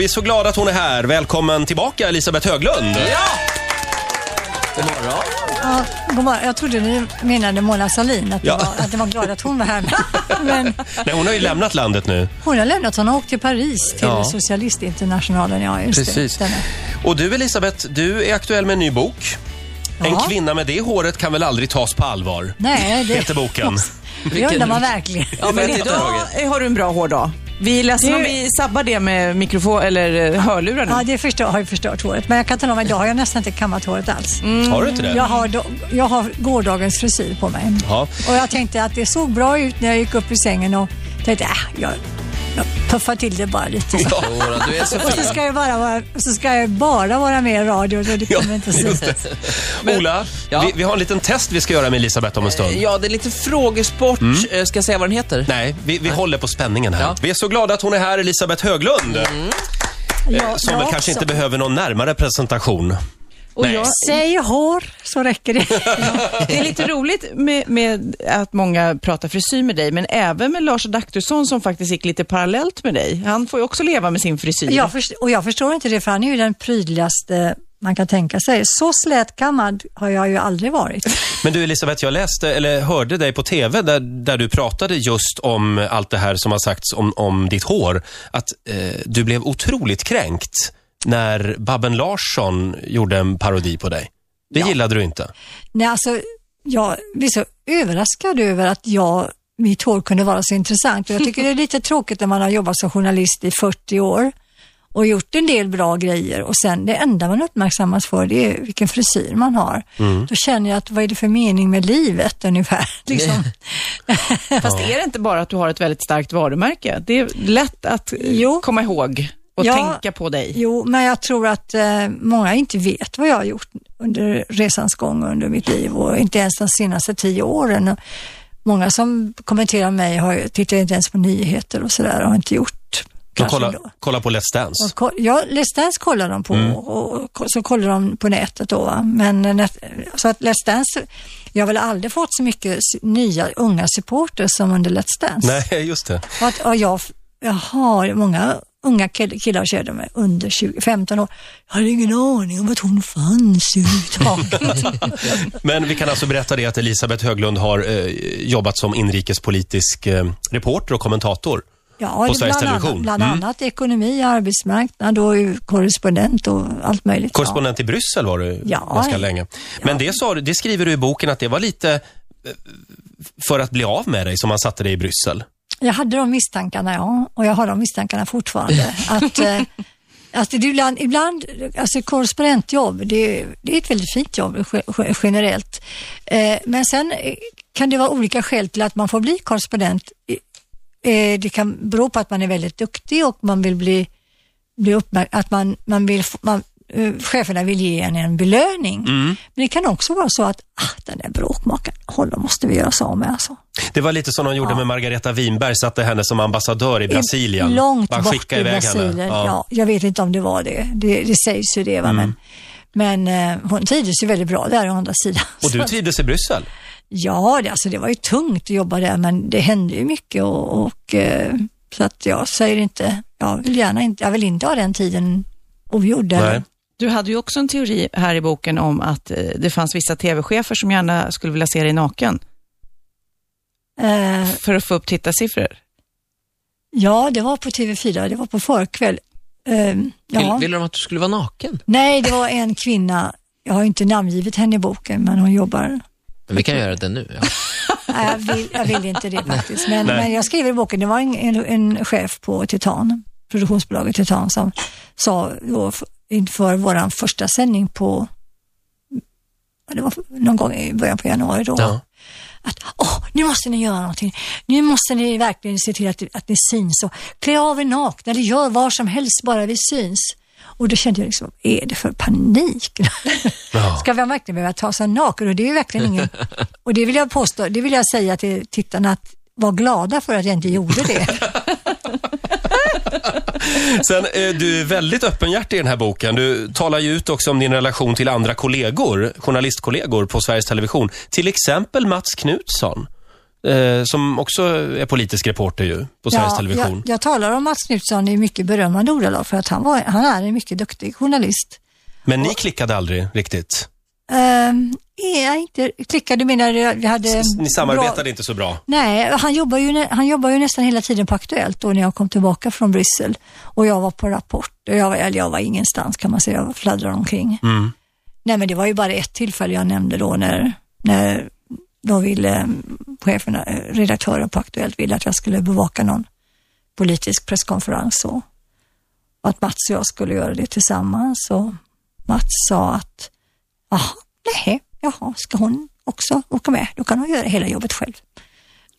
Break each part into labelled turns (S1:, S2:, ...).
S1: Vi är så glada att hon är här. Välkommen tillbaka Elisabeth Höglund.
S2: Ja! God morgon.
S3: Ja, god morgon. Jag trodde ni menade Mona Sahlin, att,
S1: Ja.
S3: det var, att det var glad att hon var här. Men
S1: Nej, hon har ju lämnat landet nu.
S3: hon har lämnat, hon har åkt till Paris till
S1: Ja.
S3: Socialistinternationalen. Ja, just
S1: Precis.
S3: Det.
S1: Och du Elisabeth, du är aktuell med en ny bok. En
S3: Ja.
S1: kvinna med det håret kan väl aldrig tas på allvar?
S3: Nej, det,
S1: Heter boken.
S3: det undrar man verkligen.
S2: Ja, men idag har du en bra hårdag. Vi är ledsna om vi sabbar det med mikrofon eller eh, hörlurar nu.
S3: Ja, det förstör, har ju förstört håret. Men jag kan tala om att idag har jag nästan inte kammat håret alls.
S1: Har du inte det?
S3: Jag, har do, jag har gårdagens frisyr på mig.
S1: Ja.
S3: Och jag tänkte att det såg bra ut när jag gick upp ur sängen och tänkte, äh, jag, jag puffar till det bara lite. Så.
S1: Ja.
S4: du är så
S3: Och så ska jag bara vara, så ska jag bara vara med i radio så det kommer inte se
S1: just
S3: ut.
S1: det. Ola,
S4: Ja.
S1: vi, vi har en liten test vi ska göra med Elisabeth om en stund.
S4: Ja, det är lite frågesport. Eh, Ska jag säga vad den heter?
S1: Nej, vi, vi håller på spänningen här.
S4: Ja.
S1: Vi är så glada att hon är här, Elisabeth Höglund. Eh,
S3: Ja,
S1: som
S3: ja,
S1: väl kanske inte behöver någon närmare presentation.
S2: Och jag,
S3: Säg hår så räcker det.
S2: det är lite roligt med, med att många pratar frisyr med dig, men även med Lars Adaktusson som faktiskt gick lite parallellt med dig. Han får ju också leva med sin frisyr.
S3: Jag först- och jag förstår inte det för han är ju den prydligaste man kan tänka sig. Så slätkammad har jag ju aldrig varit.
S1: Men du Elisabeth, jag läste, eller hörde dig på TV där, där du pratade just om allt det här som har sagts om, om ditt hår. Att eh, du blev otroligt kränkt när Babben Larsson gjorde en parodi på dig. Det gillade du inte.
S3: Nej, alltså, jag blir så överraskad över att jag, mitt hår kunde vara så intressant. Och jag tycker det är lite tråkigt när man har jobbat som journalist i 40 år och gjort en del bra grejer och sen det enda man uppmärksammas för det är vilken frisyr man har. Då känner jag att vad är det för mening med livet ungefär? Liksom.
S2: Fast är det inte bara att du har ett väldigt starkt varumärke? Det är lätt att
S3: Jo.
S2: komma ihåg och
S3: Ja.
S2: tänka på dig.
S3: Jo, men jag tror att eh, många inte vet vad jag har gjort under resans gång under mitt liv och inte ens de senaste tio åren. Och många som kommenterar mig har, tittar inte ens på nyheter och sådär och har inte gjort
S1: De
S3: kanske
S1: kolla,
S3: då.
S1: kolla på Let's Dance.
S3: Och, ja, Let's Dance kollar de på och, och, och så kollar de på nätet då. Va? Men eh, net, så att Let's Dance, jag har väl aldrig fått så mycket nya unga supporters som under Let's Dance.
S1: Nej, just det.
S3: Och att, och jag, jag har många unga kill- killar och tjejer de är under 20, 15 år. Jag hade ingen aning om att hon fanns överhuvudtaget.
S1: Men vi kan alltså berätta det att Elisabeth Höglund har eh, jobbat som inrikespolitisk eh, reporter och kommentator.
S3: Ja,
S1: På Sveriges
S3: bland
S1: Television.
S3: Annat, bland
S1: Mm.
S3: annat ekonomi, arbetsmarknad och korrespondent och allt möjligt.
S1: Korrespondent i Bryssel var du
S3: Ja.
S1: ganska länge. Men det, sa det skriver du i boken att det var lite eh, för att bli av med dig som man satte dig i Bryssel.
S3: Ja. Jag hade de misstankarna, ja, och jag har de misstankarna fortfarande. att, eh, att det ibland, ibland, alltså korrespondentjobb, det, det är ett väldigt fint jobb ge- ge- generellt. Eh, men sen eh, kan det vara olika skäl till att man får bli korrespondent. Eh, det kan bero på att man är väldigt duktig och man vill bli, bli uppmärk- att man, man vill, man, cheferna vill ge en en belöning. Men det kan också vara så att, ah, den där bråkmakaren, honom måste vi göra oss av med alltså.
S1: Det var lite som de gjorde med Margareta Winberg, satte henne som ambassadör i Brasilien.
S3: Långt
S1: Bara
S3: bort i Brasilien.
S1: henne.
S3: Ja. jag vet inte om det var det. Det, det sägs ju det. Va? Men, men eh, hon trivdes ju väldigt bra där å andra sidan.
S1: Och du trivdes i Bryssel?
S3: Ja, det, alltså, det var ju tungt att jobba där men det hände ju mycket och, och eh, så att jag säger inte, jag vill gärna inte, jag vill inte ha den tiden ogjord.
S1: Nej.
S2: Du hade ju också en teori här i boken om att eh, det fanns vissa tv-chefer som gärna skulle vilja se dig naken
S3: Eh,
S2: för att få upp tittarsiffror.
S3: ja, det var på TV4, det var på förkväll. Eh, ja.
S4: Vill, vill de att du skulle vara naken?
S3: Nej, det var en kvinna, jag har inte namngivit henne i boken, men hon jobbar
S4: Men vi kan göra det nu. Ja.
S3: Nej, jag vill, jag vill inte det faktiskt. Men, men jag skriver i boken, det var en, en, en chef på Titan, produktionsbolaget Titan, som sa då inför vår första sändning på, det var någon gång i början på januari då,
S1: Ja.
S3: att åh, nu måste ni göra någonting. Nu måste ni verkligen se till att, att ni syns och klä av er nakna eller gör vad som helst bara vi syns. Och då kände jag liksom, vad är det för panik?
S1: Ja.
S3: Ska vi verkligen behöva ta sig naken? Och det är verkligen ingen... Och det vill jag påstå, det vill jag säga till tittarna att var glada för att jag inte gjorde det.
S1: Sen, eh, du är väldigt öppenhjärtig i den här boken. Du talar ju ut också om din relation till andra kollegor, journalistkollegor på Sveriges Television. Till exempel Mats Knutsson. eh, som också är politisk reporter ju, på Sveriges Television.
S3: Jag, jag talar om Mats Knutsson i mycket berömmande ordalag för att han, var, han är en mycket duktig journalist.
S1: Men ni klickade aldrig riktigt?
S3: Um, jag inte klickade, du menar vi hade...
S1: Ni samarbetade
S3: bra,
S1: inte så bra?
S3: Nej, han jobbar, ju, han jobbar ju nästan hela tiden på Aktuellt då när jag kom tillbaka från Bryssel. Och jag var på Rapport och jag, eller jag var ingenstans kan man säga, jag fladdrade omkring.
S1: Mm.
S3: Nej, men det var ju bara ett tillfälle jag nämnde då när, när då ville mm, chefen, eh, redaktören på Aktuellt ville att jag skulle bevaka någon politisk presskonferens och att Mats och jag skulle göra det tillsammans. Och Mats sa att, jaha, nej, jaha, ska hon också åka med? Då kan hon göra hela jobbet själv.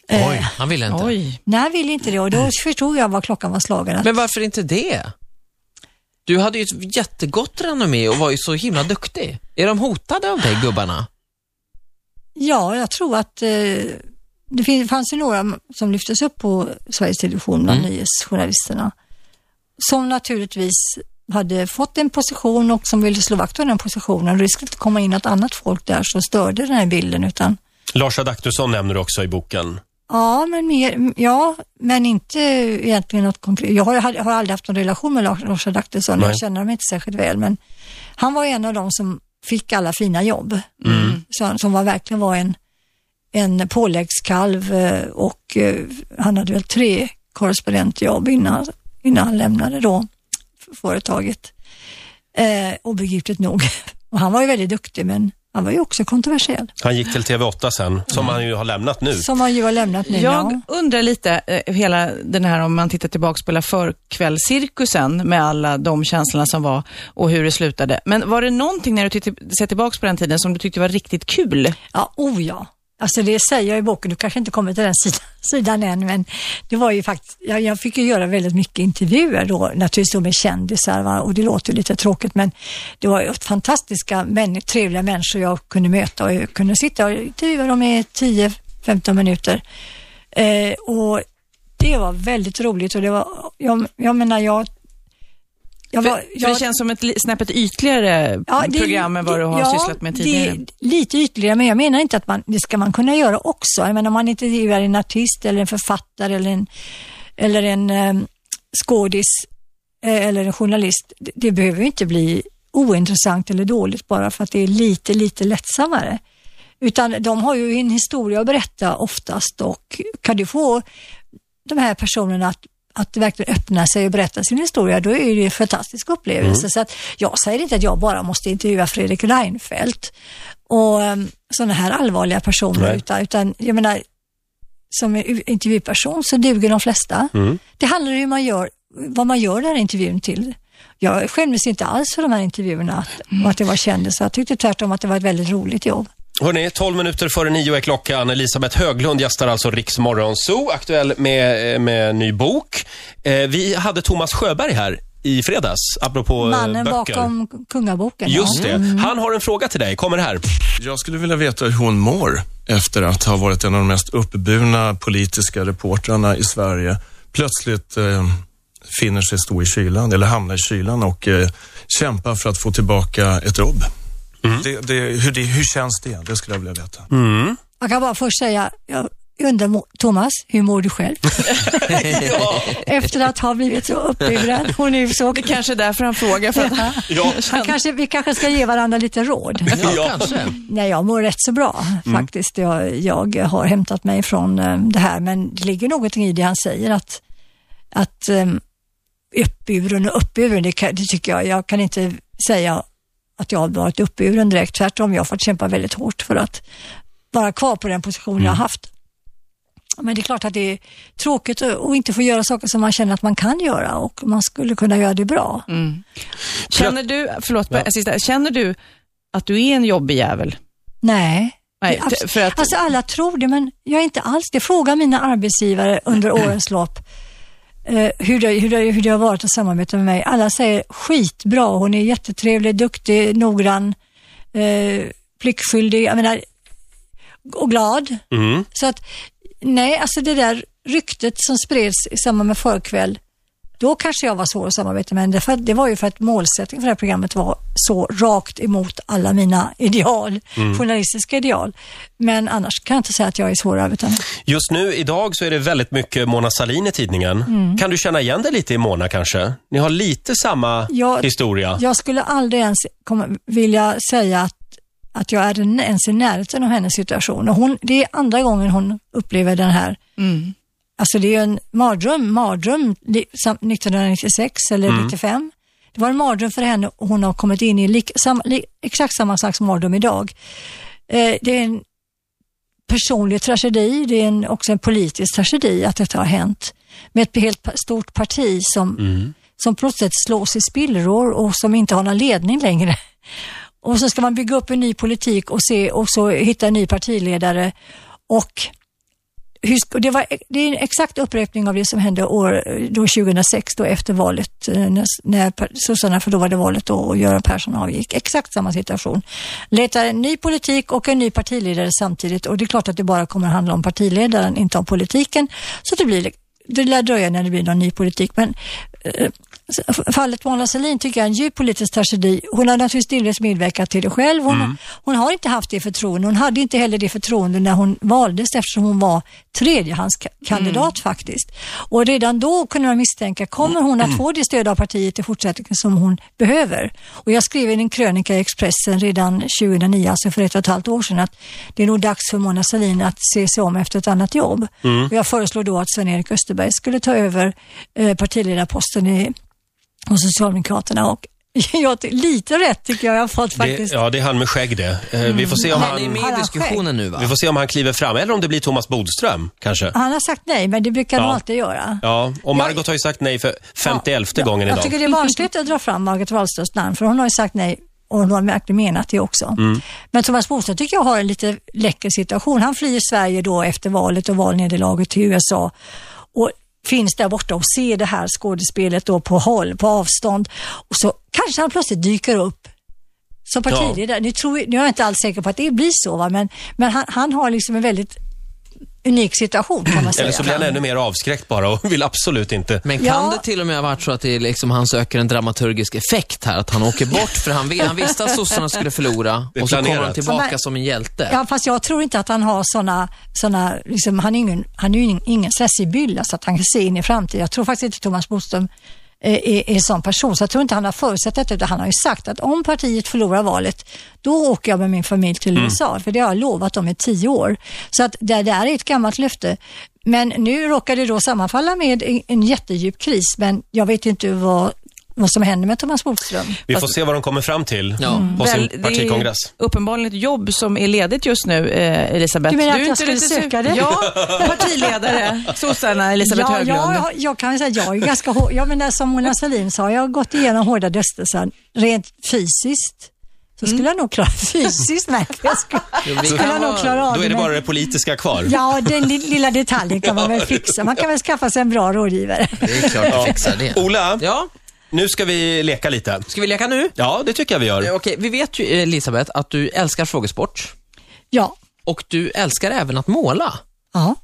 S4: Oj, han ville inte.
S2: Oj.
S3: Nej, han ville inte det och då förstod jag vad klockan var slagen. Att,
S4: Men varför inte det? Du hade ju ett jättegott renommé och var ju så himla duktig. Är de hotade av dig, gubbarna?
S3: Ja, jag tror att eh, det fanns ju några som lyftes upp på Sveriges Television bland nyhetsjournalisterna. Som naturligtvis hade fått en position och som ville slå vakt om den positionen. Det skulle inte komma in något annat folk där som störde den här bilden utan
S1: Lars Adaktusson nämner du också i boken.
S3: Ja, men mer, ja, men inte egentligen något konkret. Jag har, jag har aldrig haft någon relation med Lars, Adaktusson. Jag känner honom inte särskilt väl, men han var en av dem som fick alla fina jobb. Så, som var, verkligen var en, en påläggskalv eh, och eh, han hade väl tre korrespondentjobb innan, innan han lämnade då företaget. Eh, obegripligt nog. Och han var ju väldigt duktig, men han var ju också kontroversiell.
S1: Han gick till TV8 sen, som han ju har lämnat nu.
S3: Som han ju har lämnat nu.
S2: Jag
S3: ja.
S2: undrar lite, eh, hela den här, om man tittar tillbaka på hela förkvällscirkusen med alla de känslorna som var och hur det slutade. Men var det någonting när du ser tillbaka på den tiden som du tyckte var riktigt kul?
S3: Ja, oh ja. Alltså det säger jag i boken, du kanske inte kommer till den sidan, sidan än, men det var ju faktiskt, jag, jag fick ju göra väldigt mycket intervjuer då, naturligtvis då med kändisar va? och det låter ju lite tråkigt, men det var ju fantastiska, män, trevliga människor jag kunde möta och jag kunde sitta och intervjua dem i 10-15 minuter. Eh, och det var väldigt roligt och det var, jag, jag menar jag, jag
S2: För,
S3: var,
S2: för
S3: jag,
S2: det känns som ett snäppet ytligare
S3: Ja, det-
S2: program än vad du har
S3: ja,
S2: sysslat med tidigare.
S3: Det, lite ytterligare, men jag menar inte att man, det ska man kunna göra också. Jag menar om man intervjuar en artist eller en författare eller en, eller en um, skådis eh, eller en journalist. Det, det behöver ju inte bli ointressant eller dåligt bara för att det är lite, lite lättsammare. Utan de har ju en historia att berätta oftast och kan du få de här personerna att, att verkligen öppna sig och berätta sin historia, då är det en fantastisk upplevelse. Så att jag säger inte att jag bara måste intervjua Fredrik Reinfeldt och um, sådana här allvarliga personer,
S1: Nej.
S3: utan, utan jag menar, som intervjuperson så duger de flesta. Det handlar ju om hur man gör, vad man gör den här intervjun till. Jag skämdes inte alls för de här intervjuerna och att det var kändisar. Jag tyckte tvärtom att det var ett väldigt roligt jobb.
S1: Hörrni, 12 minuter före nio är klockan. Elisabeth Höglund gästar alltså Riks Morgonzoo, aktuell med, med ny bok. Eh, vi hade Thomas Sjöberg här i fredags, apropå eh,
S3: Mannen
S1: böcker.
S3: bakom kungaboken. ja.
S1: Just det. Han har en fråga till dig. Kommer här.
S5: Jag skulle vilja veta hur hon mår efter att ha varit en av de mest uppburna politiska reportrarna i Sverige. Plötsligt eh, finner sig stå i kylan, eller hamnar i kylan och eh, kämpar för att få tillbaka ett jobb. Det, det, hur, det, hur känns det? Det skulle jag vilja veta.
S3: Jag kan bara först säga, jag undrar Thomas, hur mår du själv? Efter att ha blivit så uppburen. Hon är ju så...
S2: Det kanske är därför han frågar. För att,
S1: Ja.
S3: Han kanske, vi kanske ska ge varandra lite råd.
S4: Ja,
S1: Ja.
S4: kanske.
S3: Nej, jag mår rätt så bra faktiskt. Jag, jag har hämtat mig från eh, det här, men det ligger någonting i det han säger att, att um, uppburen och uppburen, det, kan, det tycker jag, jag kan inte säga att jag har varit uppburen direkt. Tvärtom, jag har fått kämpa väldigt hårt för att vara kvar på den position jag har haft. Men det är klart att det är tråkigt att inte få göra saker som man känner att man kan göra och man skulle kunna göra det bra.
S2: känner du, förlåt, en sista, känner du att du är en jobbig jävel?
S3: Nej.
S2: Nej, för att-
S3: Alltså alla tror det, men jag är inte alls det. Fråga mina arbetsgivare under årens lopp eh, hur, det, hur, det, hur det har varit att samarbeta med mig. Alla säger skitbra, hon är jättetrevlig, duktig, noggrann, eh, pliktskyldig, jag menar, och glad.
S1: Mm.
S3: Så att, nej, alltså det där ryktet som spreds i samband med förkväll, Då kanske jag var svår att samarbeta med, men det, för, det var ju för att målsättningen för det här programmet var så rakt emot alla mina ideal,
S1: Mm.
S3: journalistiska ideal. Men annars kan jag inte säga att jag är svår att arbeta med.
S1: Just nu, idag, så är det väldigt mycket Mona Sahlin i tidningen.
S3: Mm.
S1: Kan du känna igen dig lite i Mona kanske? Ni har lite samma
S3: Jag-
S1: historia.
S3: Jag skulle aldrig ens komma, vilja säga att, att jag är en- ens i närheten av hennes situation. Och hon, det är andra gången hon upplever den här
S2: Mm.
S3: Alltså det är ju en mardröm, mardröm li- sam- 1996 eller 95. Det var en mardröm för henne och hon har kommit in i lik, sam, li, exakt samma slags mardröm idag. Eh, det är en personlig tragedi, det är en, också en politisk tragedi att detta har hänt. Med ett helt stort parti som, som på något sätt slås i spillror och som inte har någon ledning längre. Och så ska man bygga upp en ny politik och, se, och så hitta en ny partiledare. Och och det, var, det är en exakt upprepning av det som hände år, då 2006, då efter valet, eh, när, när sossarna förlorade valet då och Göran Persson avgick. Exakt samma situation. Letar en ny politik och en ny partiledare samtidigt och det är klart att det bara kommer att handla om partiledaren, inte om politiken. Så det blir det lär dröja när det blir någon ny politik. Men eh, fallet Mona Sahlin tycker jag är en djup politisk tragedi. Hon har naturligtvis delvis medverkat till det själv. Hon, hon har inte haft det förtroende. Hon hade inte heller det förtroende när hon valdes eftersom hon var tredjehandskandidat faktiskt. Och redan då kunde man misstänka, kommer hon att få det stöd av partiet i fortsättningen som hon behöver? Och jag skrev i en krönika i Expressen redan 2009, alltså för ett och ett halvt år sedan, att det är nog dags för Mona Sahlin att se sig om efter ett annat jobb. Och jag föreslår då att Sven-Erik Österberg skulle ta över eh, partiledarposten i, hos Socialdemokraterna och jag, lite rätt tycker jag jag har fått
S1: Det,
S3: faktiskt.
S1: ja, det är han med skägg det. Eh, Vi får se om
S4: Han är
S1: han...
S4: med
S3: Har
S4: i
S3: han
S4: diskussionen nu va?
S1: Vi får se om han kliver fram, eller om det blir Thomas Bodström, kanske.
S3: Han har sagt nej, men det brukar
S1: Ja.
S3: de alltid göra.
S1: Ja, och Margot har ju sagt nej för 51
S3: Ja,
S1: gången
S3: Jag
S1: idag.
S3: tycker det är barnsligt att dra fram Margot Wallströms namn, för hon har ju sagt nej och hon har verkligen menat det också.
S1: Mm.
S3: Men Thomas Bodström tycker jag har en lite läcker situation. Han flyr Sverige då efter valet och valnederlaget till USA och finns där borta och ser det här skådespelet då på håll, på avstånd. Och så kanske han plötsligt dyker upp som partiledare. Nu, tror, nu är jag inte alls säker på att det blir så, va? men, men han, han har liksom en väldigt unik situation kan man säga.
S1: Eller så blir han ännu mer avskräckt bara och vill absolut inte.
S4: Men kan
S3: Ja.
S4: det till och med ha varit så att det är liksom, han söker en dramaturgisk effekt här? Att han åker bort för han, vis- han visste att sossarna skulle förlora och så kommer han tillbaka
S3: Men-
S4: som en hjälte.
S3: Ja, fast jag tror inte att han har såna, såna liksom, han är ju ingen, han är ingen, ingen sån här sibylla så att han kan se in i framtiden. Jag tror faktiskt inte Thomas Bodström är, är en sån person, så jag tror inte han har förutsett detta, utan han har ju sagt att om partiet förlorar valet, då åker jag med min familj till USA, för det har jag lovat dem i tio år. Så att det där är ett gammalt löfte. Men nu råkar det då sammanfalla med en, en jättedjup kris, men jag vet inte vad, vad som händer med Thomas Bodström.
S1: Vi får se vad de kommer fram till
S4: Ja.
S1: på
S2: Väl,
S1: sin
S2: det är
S1: partikongress.
S2: uppenbarligen ett jobb som är ledigt just nu, eh, Elisabeth.
S3: Du menar att
S2: är
S3: jag
S2: inte
S3: skulle söka det?
S2: Ja, partiledare, sossarna, Elisabeth
S3: ja,
S2: Höglund.
S3: jag, jag kan säga jag är ganska hård. Jag menar som Mona Sahlin sa, jag har gått igenom hårda dödstelser rent fysiskt. Så skulle jag nog klara fysiskt med. Jag skulle,
S4: Jo,
S3: skulle jag nog klara av
S1: Då är det
S3: men-
S1: bara det politiska kvar.
S3: Ja, den li- lilla detaljen kan man väl fixa. Man kan väl skaffa sig en bra rådgivare.
S4: Det är klart vi fixar det.
S1: Ola,
S4: Ja,
S1: nu ska vi leka lite.
S4: ska vi leka nu?
S1: Ja, det tycker jag vi
S4: Eh,
S1: gör.
S4: Okej, vi vet ju Elisabeth att du älskar frågesport
S3: Ja,
S4: och du älskar även att måla.
S3: ja.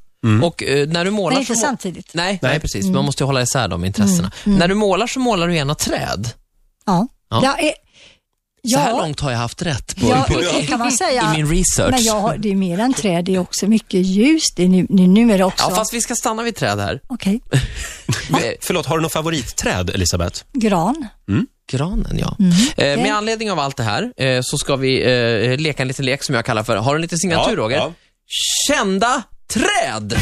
S4: Och eh, när du målar
S3: men inte
S4: så må-
S3: samtidigt.
S4: Nej, nej, precis. Man måste ju hålla isär de intressena. När du målar så målar du gärna träd.
S3: Ja.
S4: Ja.
S3: Jag är,
S4: Så här
S3: ja,
S4: långt har jag haft rätt på,
S3: ja,
S4: på,
S3: det kan man säga.
S4: i min research.
S3: Men jag har, det är mer än träd, det är också mycket ljus. Det är nu, nu, numera också.
S4: Ja, fast vi ska stanna vid träd här.
S3: Okej,
S4: Eh,
S1: Förlåt, har du något favoritträd, Elisabeth?
S3: gran.
S4: Granen, ja.
S3: Mm.
S4: Eh, med anledning av allt det här eh, så ska vi eh, leka en liten lek som jag kallar för, har du en liten signatur Roger?
S1: ja.
S4: Kända träd!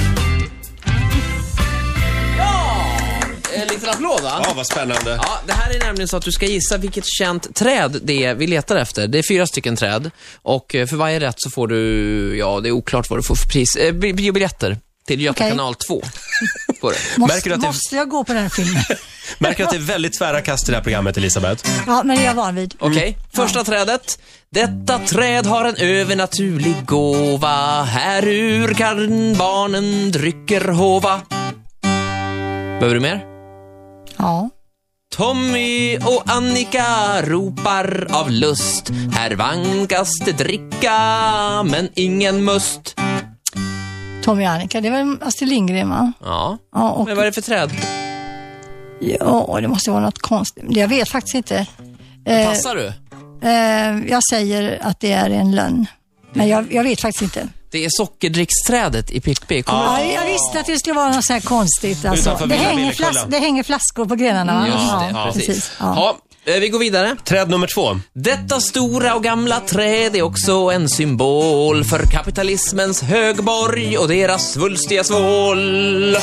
S4: En liten applåd va?
S1: Ja, vad spännande.
S4: Ja, det här är nämligen så att du ska gissa vilket känt träd det är vi letar efter. Det är fyra stycken träd och eh, för varje rätt så får du, ja det är oklart vad du får för pris, eh, bi- biobiljetter till Göta
S3: Okej.
S4: kanal 2. Får du.
S3: Måste,
S1: Märker du att det-
S3: måste jag gå på den filmen?
S1: Märker att det är väldigt tvära kast i det här programmet, Elisabeth?
S3: Ja, men det är jag van vid.
S4: Okej, första trädet. Detta träd har en övernaturlig gåva. Här ur kan barnen drycker hova. Behöver du mer?
S3: Ja.
S4: Tommy och Annika ropar av lust. Här vankas det dricka, men ingen must.
S3: Tommy och Annika, det var Astrid Lindgren va?
S4: Ja,
S3: Ja, och
S4: men vad är det för träd?
S3: Ja, det måste vara något konstigt. Jag vet faktiskt inte. Eh,
S4: Passar du?
S3: eh, jag säger att det är en lögn. Men jag, jag vet faktiskt inte.
S4: Det är sockerdricksträdet i Pippi. Kommer
S3: Ja, jag visste att det skulle vara något så här konstigt. Alltså.
S1: Utanför
S3: Det,
S1: Villa
S3: hänger
S1: Villekulla.
S3: flas- det hänger flaskor på grenarna. va?
S4: Just det, ja, precis.
S3: Ja.
S4: Ja, eh, vi går vidare.
S1: Träd nummer två.
S4: Detta stora och gamla träd är också en symbol för kapitalismens högborg och deras svulstiga svål.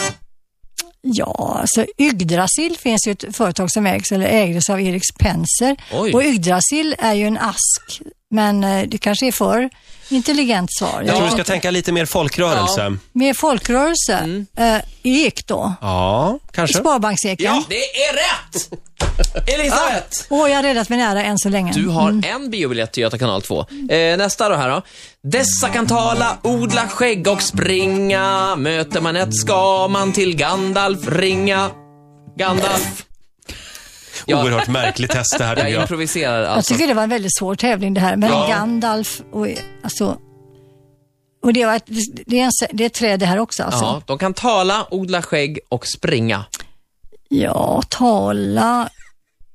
S3: Ja, alltså Yggdrasil finns ju ett företag som ägs eller ägdes av Erik Spencer.
S4: Oj.
S3: Och Yggdrasil är ju en ask, men eh, det kanske är för intelligent svar.
S1: Jag tror du ska tänka lite mer folkrörelse.
S3: Mer folkrörelse.
S1: Mm.
S3: Eh, ek då?
S1: Ja, kanske.
S3: Sparbankseken.
S4: Ja, det är rätt! Elisabeth!
S3: Åh, jag har räddat min ära än så länge.
S4: Du har en biobiljett till Göta kanal 2. Eh, nästa då här då. Dessa kan tala, odla skägg och springa. Möter man ett ska man till Gandalf ringa. Gandalf. Ja.
S1: Oerhört märkligt test det här
S4: Jag
S1: jag.
S4: improviserar
S3: Jag
S4: alltså.
S3: tycker det var en väldigt svår tävling det här. Men
S4: Ja.
S3: Gandalf och alltså... Och det, var ett, det, är en, det är ett träd det här också alltså.
S4: Ja, de kan tala, odla skägg och springa.
S3: Ja, tala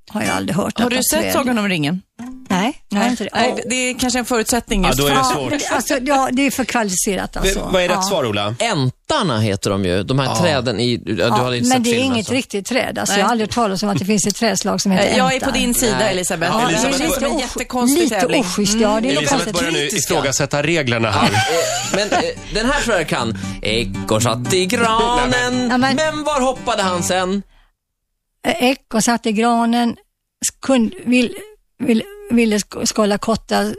S3: har jag aldrig hört.
S2: Har du
S3: ett
S2: sett Sagan om ringen?
S3: Nej, har inte det.
S2: Nej, det- det är kanske en förutsättning
S1: Ja, då är det
S3: Ja,
S1: svårt.
S3: Alltså, ja, det är för kvalificerat alltså.
S1: V- Vad är rätt
S3: ja.
S1: svar, Ola?
S4: Äntarna heter de ju, de här träden i... Du
S3: Ja,
S4: hade inte
S3: men
S4: sett
S3: det är
S4: filmen,
S3: inget
S4: så.
S3: riktigt träd. Alltså,
S2: Nej.
S3: jag har aldrig hört talas om att det finns ett trädslag som heter
S2: Eh, Jag är på
S3: änta.
S2: din sida,
S4: Nej.
S2: Elisabeth.
S1: Ja,
S2: det
S1: Elisabeth,
S2: känns som en jättekonstig
S3: lite
S2: tävling.
S3: oschysst, ja. Det är något
S1: Elisabeth
S3: konstigt.
S1: börjar nu ifrågasätta reglerna här.
S4: Men eh, den här tror jag kan. Ekorr satt i granen,
S3: Ja, men-
S4: men var hoppade han sen?
S3: Eh, Ekorr satt i granen, skund, vill, vill, ville sk- skålla kotta.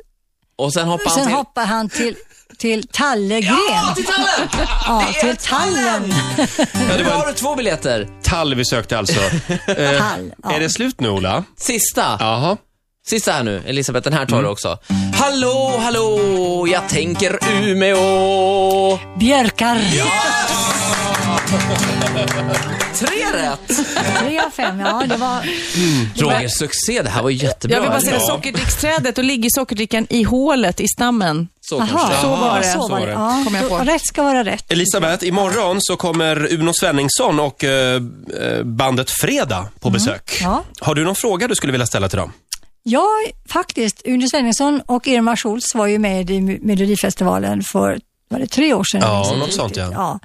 S4: Och sen hoppade han
S3: Sen
S4: till...
S3: hoppar han till, till tallegren.
S4: Ja, till tallen!
S3: Ja,
S4: Det
S3: till tallen.
S4: Nu har du två biljetter.
S1: Tall vi sökte alltså. Eh,
S3: Tall, ja.
S1: Är det slut nu, Ola?
S4: Sista.
S1: Jaha.
S4: Sista här nu, Elisabeth, den här tar
S1: Mm.
S4: du också. Hallå, hallå, jag tänker Umeå.
S3: Björkar.
S4: Tre rätt!
S3: Tre av fem, ja det var...
S4: Roger, succé. Det här var jättebra.
S2: Jag vill bara säga
S1: Ja.
S2: sockerdricksträdet, då ligger sockerdrickan i hålet i stammen.
S4: Så
S3: Aha,
S2: så var det.
S3: Så var det. Ja,
S2: Kom jag på.
S3: Rätt ska vara rätt.
S1: Elisabeth, imorgon så kommer Uno Svenningsson och eh, eh, bandet Fredag på besök.
S3: Ja.
S1: Har du någon fråga du skulle vilja ställa till dem?
S3: Ja, faktiskt. Uno Svenningsson och Irma Schultz var ju med i Melodifestivalen för, var det tre år sedan?
S1: Ja, något sånt,
S3: riktigt.
S1: ja.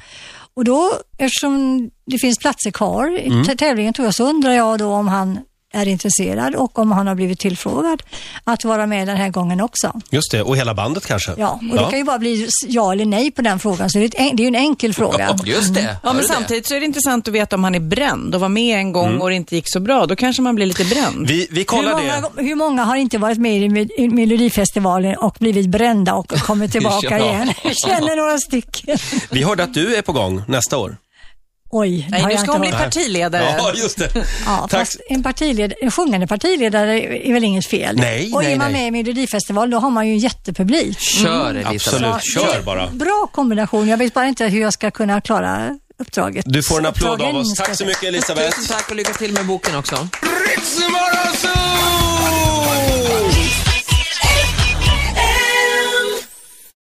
S3: Och då, eftersom det finns platser kvar i
S1: Mm.
S3: tävlingen tror jag, så undrar jag då om han är intresserad och om han har blivit tillfrågad att vara med den här gången också.
S1: Just det, och hela bandet kanske?
S3: Ja, och det kan ju bara bli ja eller nej på den frågan, så det är, ett, en- det är ju en enkel fråga.
S4: Just det.
S2: Ja,
S4: Hör
S2: men
S4: det?
S2: samtidigt så är det intressant att veta om han är bränd och var med en gång och det inte gick så bra. Då kanske man blir lite bränd.
S1: Vi, vi
S3: Hur
S1: kollar det.
S3: många, hur många har inte varit med i i Melodifestivalen och blivit brända och kommit tillbaka
S4: Ja.
S3: igen? Jag känner några stycken.
S1: Vi hörde att du är på gång nästa år.
S3: Oj,
S2: Nej,
S3: har
S2: nu ska hon bli partiledare.
S1: Ja, just det.
S3: Ja, fast en, partiledare, en sjungande partiledare är väl inget fel?
S1: Nej,
S3: och
S1: nej,
S3: är man
S1: nej.
S3: med i Melodifestival då har man ju en jättepublik.
S4: Kör Elisabeth.
S1: Absolut,
S3: Ja,
S1: kör bara.
S3: Bra kombination. Jag vet bara inte hur jag ska kunna klara uppdraget.
S1: Du får en applåd av oss. Tack så mycket Elisabeth.
S4: Tusen tack och lycka till med boken också.
S5: Ritzmorgonzoo!